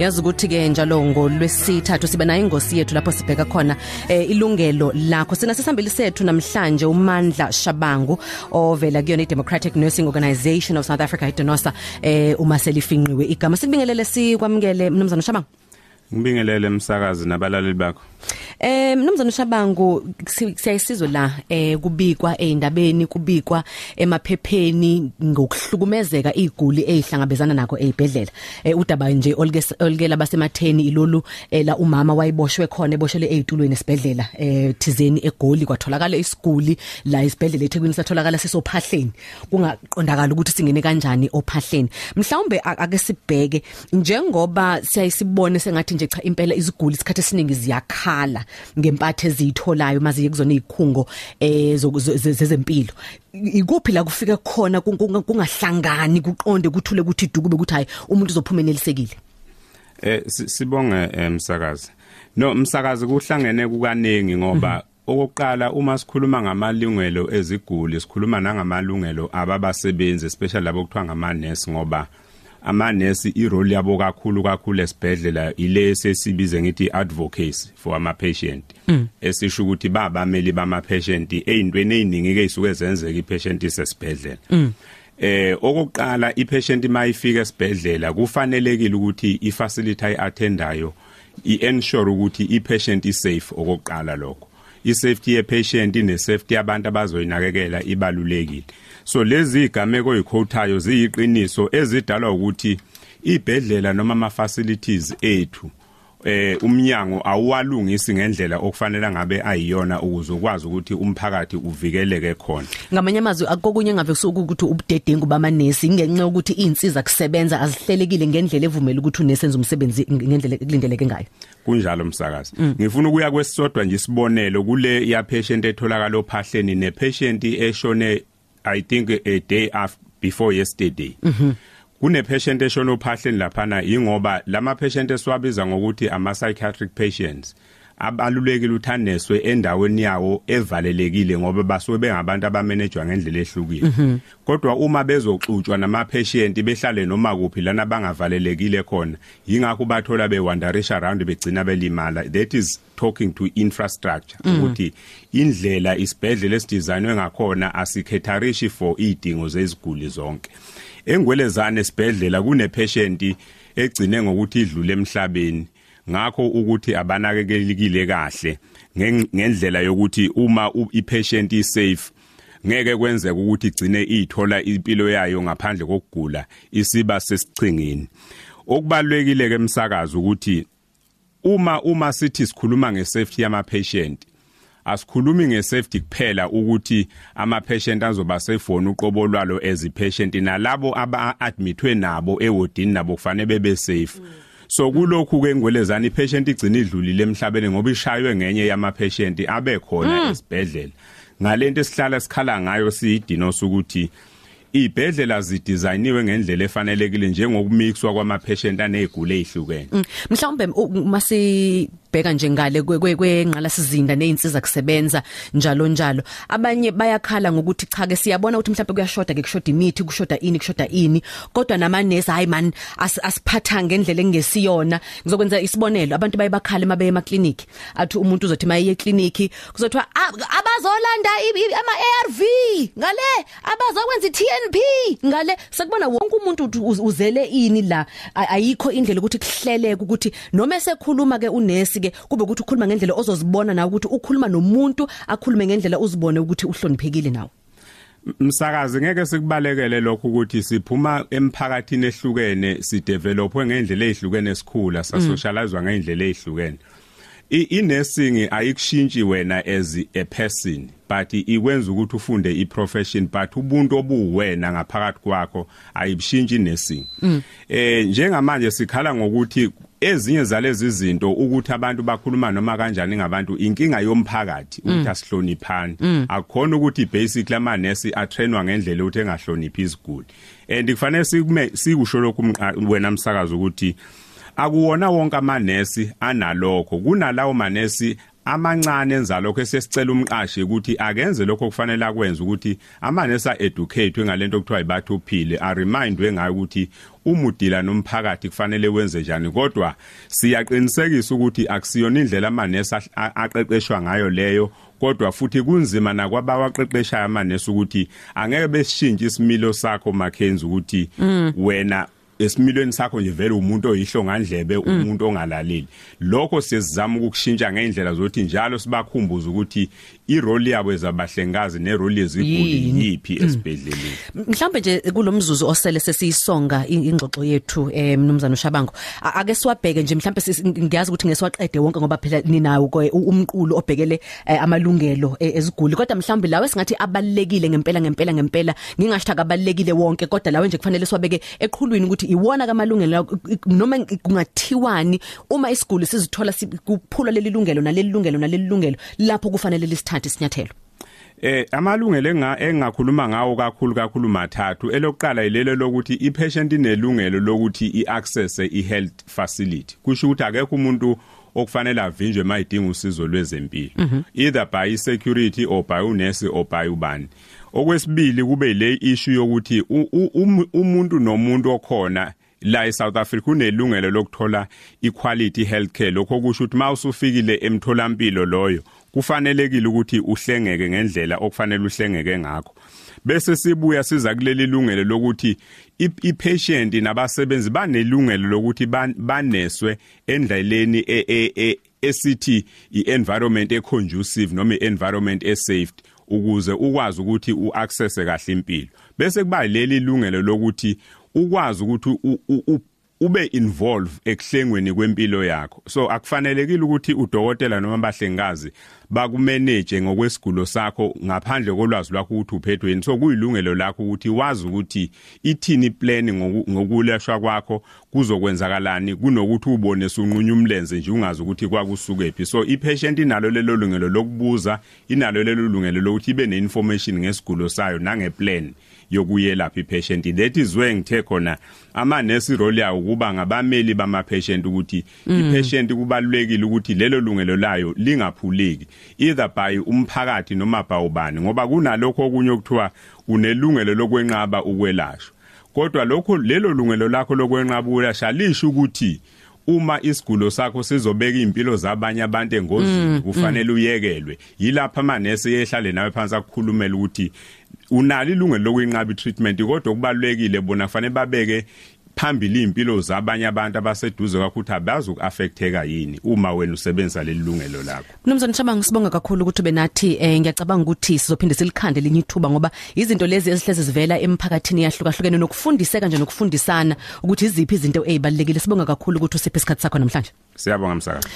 yazi ukuthi ke njalo ngolwesithathu sibe nayo ingosi yethu lapho sibheka khona eh, ilungelo lakho. Sina sisambili sethu namhlanje uMandla Shabangu ovela kuyona iDemocratic Nursing Organisation of South Africa iDonosa eh uma selifinqiwe igama. Sikubingelele sikwamukele mnumzana Shabangu. Ngibingelele umsakazi nabalaleli bakho. Eh mnumzana Shabangu siyayisizwe la eh kubikwa eindabeni kubikwa emaphepheni ngokuhlukumezeka iguli ezihlangabezana nako ezibhedlela. Eh udaba nje olukela basematheni ilolu la umama wayiboshwe khona eboshelwe ezitulweni esibhedlela eh thizeni egoli kwatholakala isiguli la isibhedlela eThekwini satholakala sisophahleni kungaqondakala ukuthi singene kanjani ophahleni. Mhlawumbe ake sibheke njengoba siyayisibone sengathi nje cha impela iziguli isikhathi esiningi ziyakhala ngempathe ezitholayo maziye kuzona izikhungo eh zezempilo. Ikuphi la kufika khona kungahlangani kuqonde kuthule kuthi dukube ukuthi hayi umuntu uzophumelelisekile eh sibonge umsakazi no umsakazi kuhlangene kukanengi ngoba okokuqala uma sikhuluma ngamalungelo eziguli sikhuluma nangamalungelo ababasebenzi especially labo kuthiwa ngama nurse ngoba amanesi irole yabo kakhulu kakhulu esibhedlela ile sesibize ngithi advocacy for ama patient mm. esisho ukuthi babameli bama patient ezintweni eziningi ke isuke zenzeka ipatient isesibhedlela mm. eh okokuqala ipatient mayifika esibhedlela kufanelekile ukuthi ifacility ayattendayo i-ensure ukuthi ipatient isafe okokuqala lokho i-safety ye-patient ne-safety yabantu abazoyinakekela ibalulekile so lezi igameko ezikhothayo ziyiqiniso ezidalwa ukuthi ibhedlela noma ama facilities ethu eh umnyango awuwalungisi ngendlela okufanele ngabe ayiyona ukuze ukwazi ukuthi umphakathi uvikeleke khona. Ngamanye amazwi akokunye ngave kusuku ukuthi ubudedengu bamanesi ingenxa ukuthi izinsiza kusebenza azihlelekile ngendlela evumela ukuthi unesi enze umsebenzi ngendlela ekulindeleke ngayo. Kunjalo umsakazi mm. ngifuna ukuya kwesisodwa nje isibonelo kule ya patient etholakala ophahleni ne patient eshone i think a day after before yesterday. Mhm. Mm kune patient eshona ophahleni laphana ingoba lama patient esiwabiza ngokuthi ama psychiatric patients. Abalulekile uthaneswe endaweni yawo evalelekile ngoba basuke bengabantu abamanejwa ngendlela ehlukile mhm. kodwa uma bezoxutshwa nama patient behlale noma kuphi lana bangavalelekile khona yingakho bathola bewandarisha around begcina belimala that is talking to infrastructure mhm. ukuthi indlela isibhedlela esidesignwe ngakhona asikhetarishi for idingo zeziguli zonke engwelezane esibhedlela kune patient egcine ngokuthi idlule emhlabeni ngakho ukuthi abanakekelekile kahle ngendlela yokuthi uma ipatient isafe ngeke kwenzeke ukuthi igcine ithola impilo yayo ngaphandle kokugula isiba sesichingini okubalekile ke emsakazo ukuthi uma uma sithi sikhuluma ngesafety yama patient asikhulumi ngesafety kuphela ukuthi ama patient azoba sefona uqobo lwalo as patient nalabo aba admitwe nabo ewodini nabo kufanele bebe safe mm. So kulokhu ke ngwelezana ipatient igcina idlulile emhlabeni ngoba ishaywe ngenye yama patient abe khona mm. esibhedlela ngalento esihlala sikhala ngayo siyidinosa ukuthi ibhedlela zidizayiniwe ngendlela efanelekile njengokumixwa kwama patient anezigulo ezihlukene mm. mhlawumbe masi sibheka nje ngale kwengqala sizinda nezinsiza kusebenza njalo njalo. Abanye bayakhala ngokuthi cha ke siyabona ukuthi mhlawumbe kuyashoda ke kushoda imithi kushoda ini kushoda ini. Kodwa namanesi hayi man asiphatha ngendlela engesiyona. Ngizokwenza isibonelo abantu baye bakhala emabe emaclinic athi umuntu uzothi maye eclinic kuzothiwa abazolanda ama ARV ngale abazokwenza iTNP ngale. Sekubona wonke umuntu uzele ini la. Ayikho indlela ukuthi kuhleleke ukuthi noma esekhuluma ke unesi ke kube ukuthi ukhuluma ngendlela ozozibona nawe ukuthi ukhuluma nomuntu akhulume ngendlela uzibone ukuthi uhloniphekile nawe. Msakazi ngeke sikubalekele lokho ukuthi siphuma emphakathini ehlukene sidevelopwe ngendlela ezihlukene esikhula sasocializwa ngendlela ezihlukene i-nursing ayikushintshi wena as a person but ikwenza ukuthi ufunde i-profession but ubuntu obuwena ngaphakathi kwakho ayibishintshi nursing. Mm. eh njengamanje sikhala ngokuthi ezinye zalezi zinto ukuthi abantu bakhuluma noma kanjani ngabantu inkinga yomphakathi ukuthi asihloniphani. Akukhona ukuthi basic lamanesi atrainwa ngendlela ukuthi engahloniphi iziguli. And kufanele sikume sikusho lokhu wena msakazo ukuthi akuwona wonke amanesi analokho. Kunalawo manesi amancane enza lokho esesicela umqashi ukuthi akenze lokho kufanele akwenze ukuthi amanesa educate ngalento okuthiwa ibathu uphile a remindwe ngayo ukuthi uma udila nomphakathi kufanele wenze njani. Kodwa siyaqinisekisa ukuthi akusiyona indlela amanesa aqeqeshwa ngayo leyo kodwa futhi kunzima nakwabawaqeqeshayo amanesi ukuthi angeke besishintshe isimilo sakho makhenzi ukuthi wena esimilweni sakho nje vele umuntu oyihlongandlebe umuntu ongalaleli. Lokho siyezama ukushintsha ngeindlela zokuthi njalo sibakhumbuza ukuthi irole yabo ezabahlengazi nerole yeziguli yipi esibhedleleni? Mhlawumbe nje kulomzuzu osele sesiyisonga ingxoxo yethu eh mnumzana uShabango. Ake siwabheke nje mhlawumbe ngiyazi ukuthi ngesiwaqede wonke ngoba phela ninawo umqulu obhekele amalungelo eziguli. Kodwa mhlawumbe lawe singathi abalekile ngempela ngempela ngempela ngingasho akabalekile wonke kodwa lawe nje kufanele siwabeke eqhulwini ukuthi iwona kamalungelo noma kungathiwani uma isiguli sizithola kuphula leli lungelo naleli lungelo naleli lungelo lapho kufanele lisithathe isinyathelo? Eh amalungelo enga engakhuluma ngawo kakhulu kakhulu mathathu. Elokuqala ilelo lokuthi ipatient inelungelo lokuthi iaccess ihealth facility. Kusho ukuthi akekho umuntu okufanele avinjwe mayidinga usizo lwezempilo. Either by security or by unesi or by ubani. Okwesibili kube le issue yokuthi umuntu nomuntu okhona la eSouth Africa unelungelo lokuthola equality healthcare. Lokho kusho ukuthi mawusufikile emtholampilo loyo kufanelekile ukuthi uhlengeke ngendlela okufanele uhlengeke ngakho. Bese sibuya siza kuleli lungelo lokuthi ipatient nabasebenzi banelungelo lokuthi baneswe endleleni esithi ienvironment econducive noma ienvironment esafe. Ukuze ukwazi ukuthi uaccess kahle impilo. Bese kuba leli lungelo lokuthi ukwazi ukuthi ube involve ekuhlengweni kwempilo yakho. So akufanelekile ukuthi udokotela noma abahlengazi bakumanage ngokwesigulo sakho ngaphandle kolwazi lwakho ukuthi uphethwe yini. So kuyilungelo lakho ukuthi wazi ukuthi ithini plan ngokulashwa kwakho kuzokwenzakalani kunokuthi ubone sunqunya umlenze nje ungazi ukuthi kwakusukephi. So ipatient inalo lelo lungelo lokubuza inalo lelo lungelo lokuthi ibe neinformation ngesigulo sayo nangeplan. Yokuyelapha ipatient. That is where ngithe khona ama nurse role yawo kuba ngabameli bama patient ukuthi ipatient kubalulekile ukuthi lelo lungelo layo lingaphuleki either by umphakathi noma by ubani ngoba kunalokho okunye okuthiwa unelungelo lokwenqaba ukwelashwa. Kodwa lokho lelo lungelo lakho lokwenqaba ukwelashwa lisho ukuthi uma isigulo sakho sizobeka impilo zabanye abantu engozini kufanele uyekelwe. Yilapha amanesi yehlale nawe phansi akukhulumela ukuthi unalo ilungelo lokuyinqaba treatment kodwa kubalulekile bona kufanele babeke phambili impilo zabanye abantu abaseduze kwakho ukuthi abazi ukuaffecteka yini uma wena usebenzisa leli lungelo lakho? Mnumzane Shabanga sibonga kakhulu ukuthi benathi eh ngiyacabanga ukuthi sizophinde silikhande linye ithuba ngoba izinto lezi ezihleze zivela emphakathini yahlukahlukene nokufundiseka nje nokufundisana ukuthi iziphi izinto ezibalekile sibonga kakhulu ukuthi usiphe isikhatsi sakho namhlanje. Siyabonga msakazi.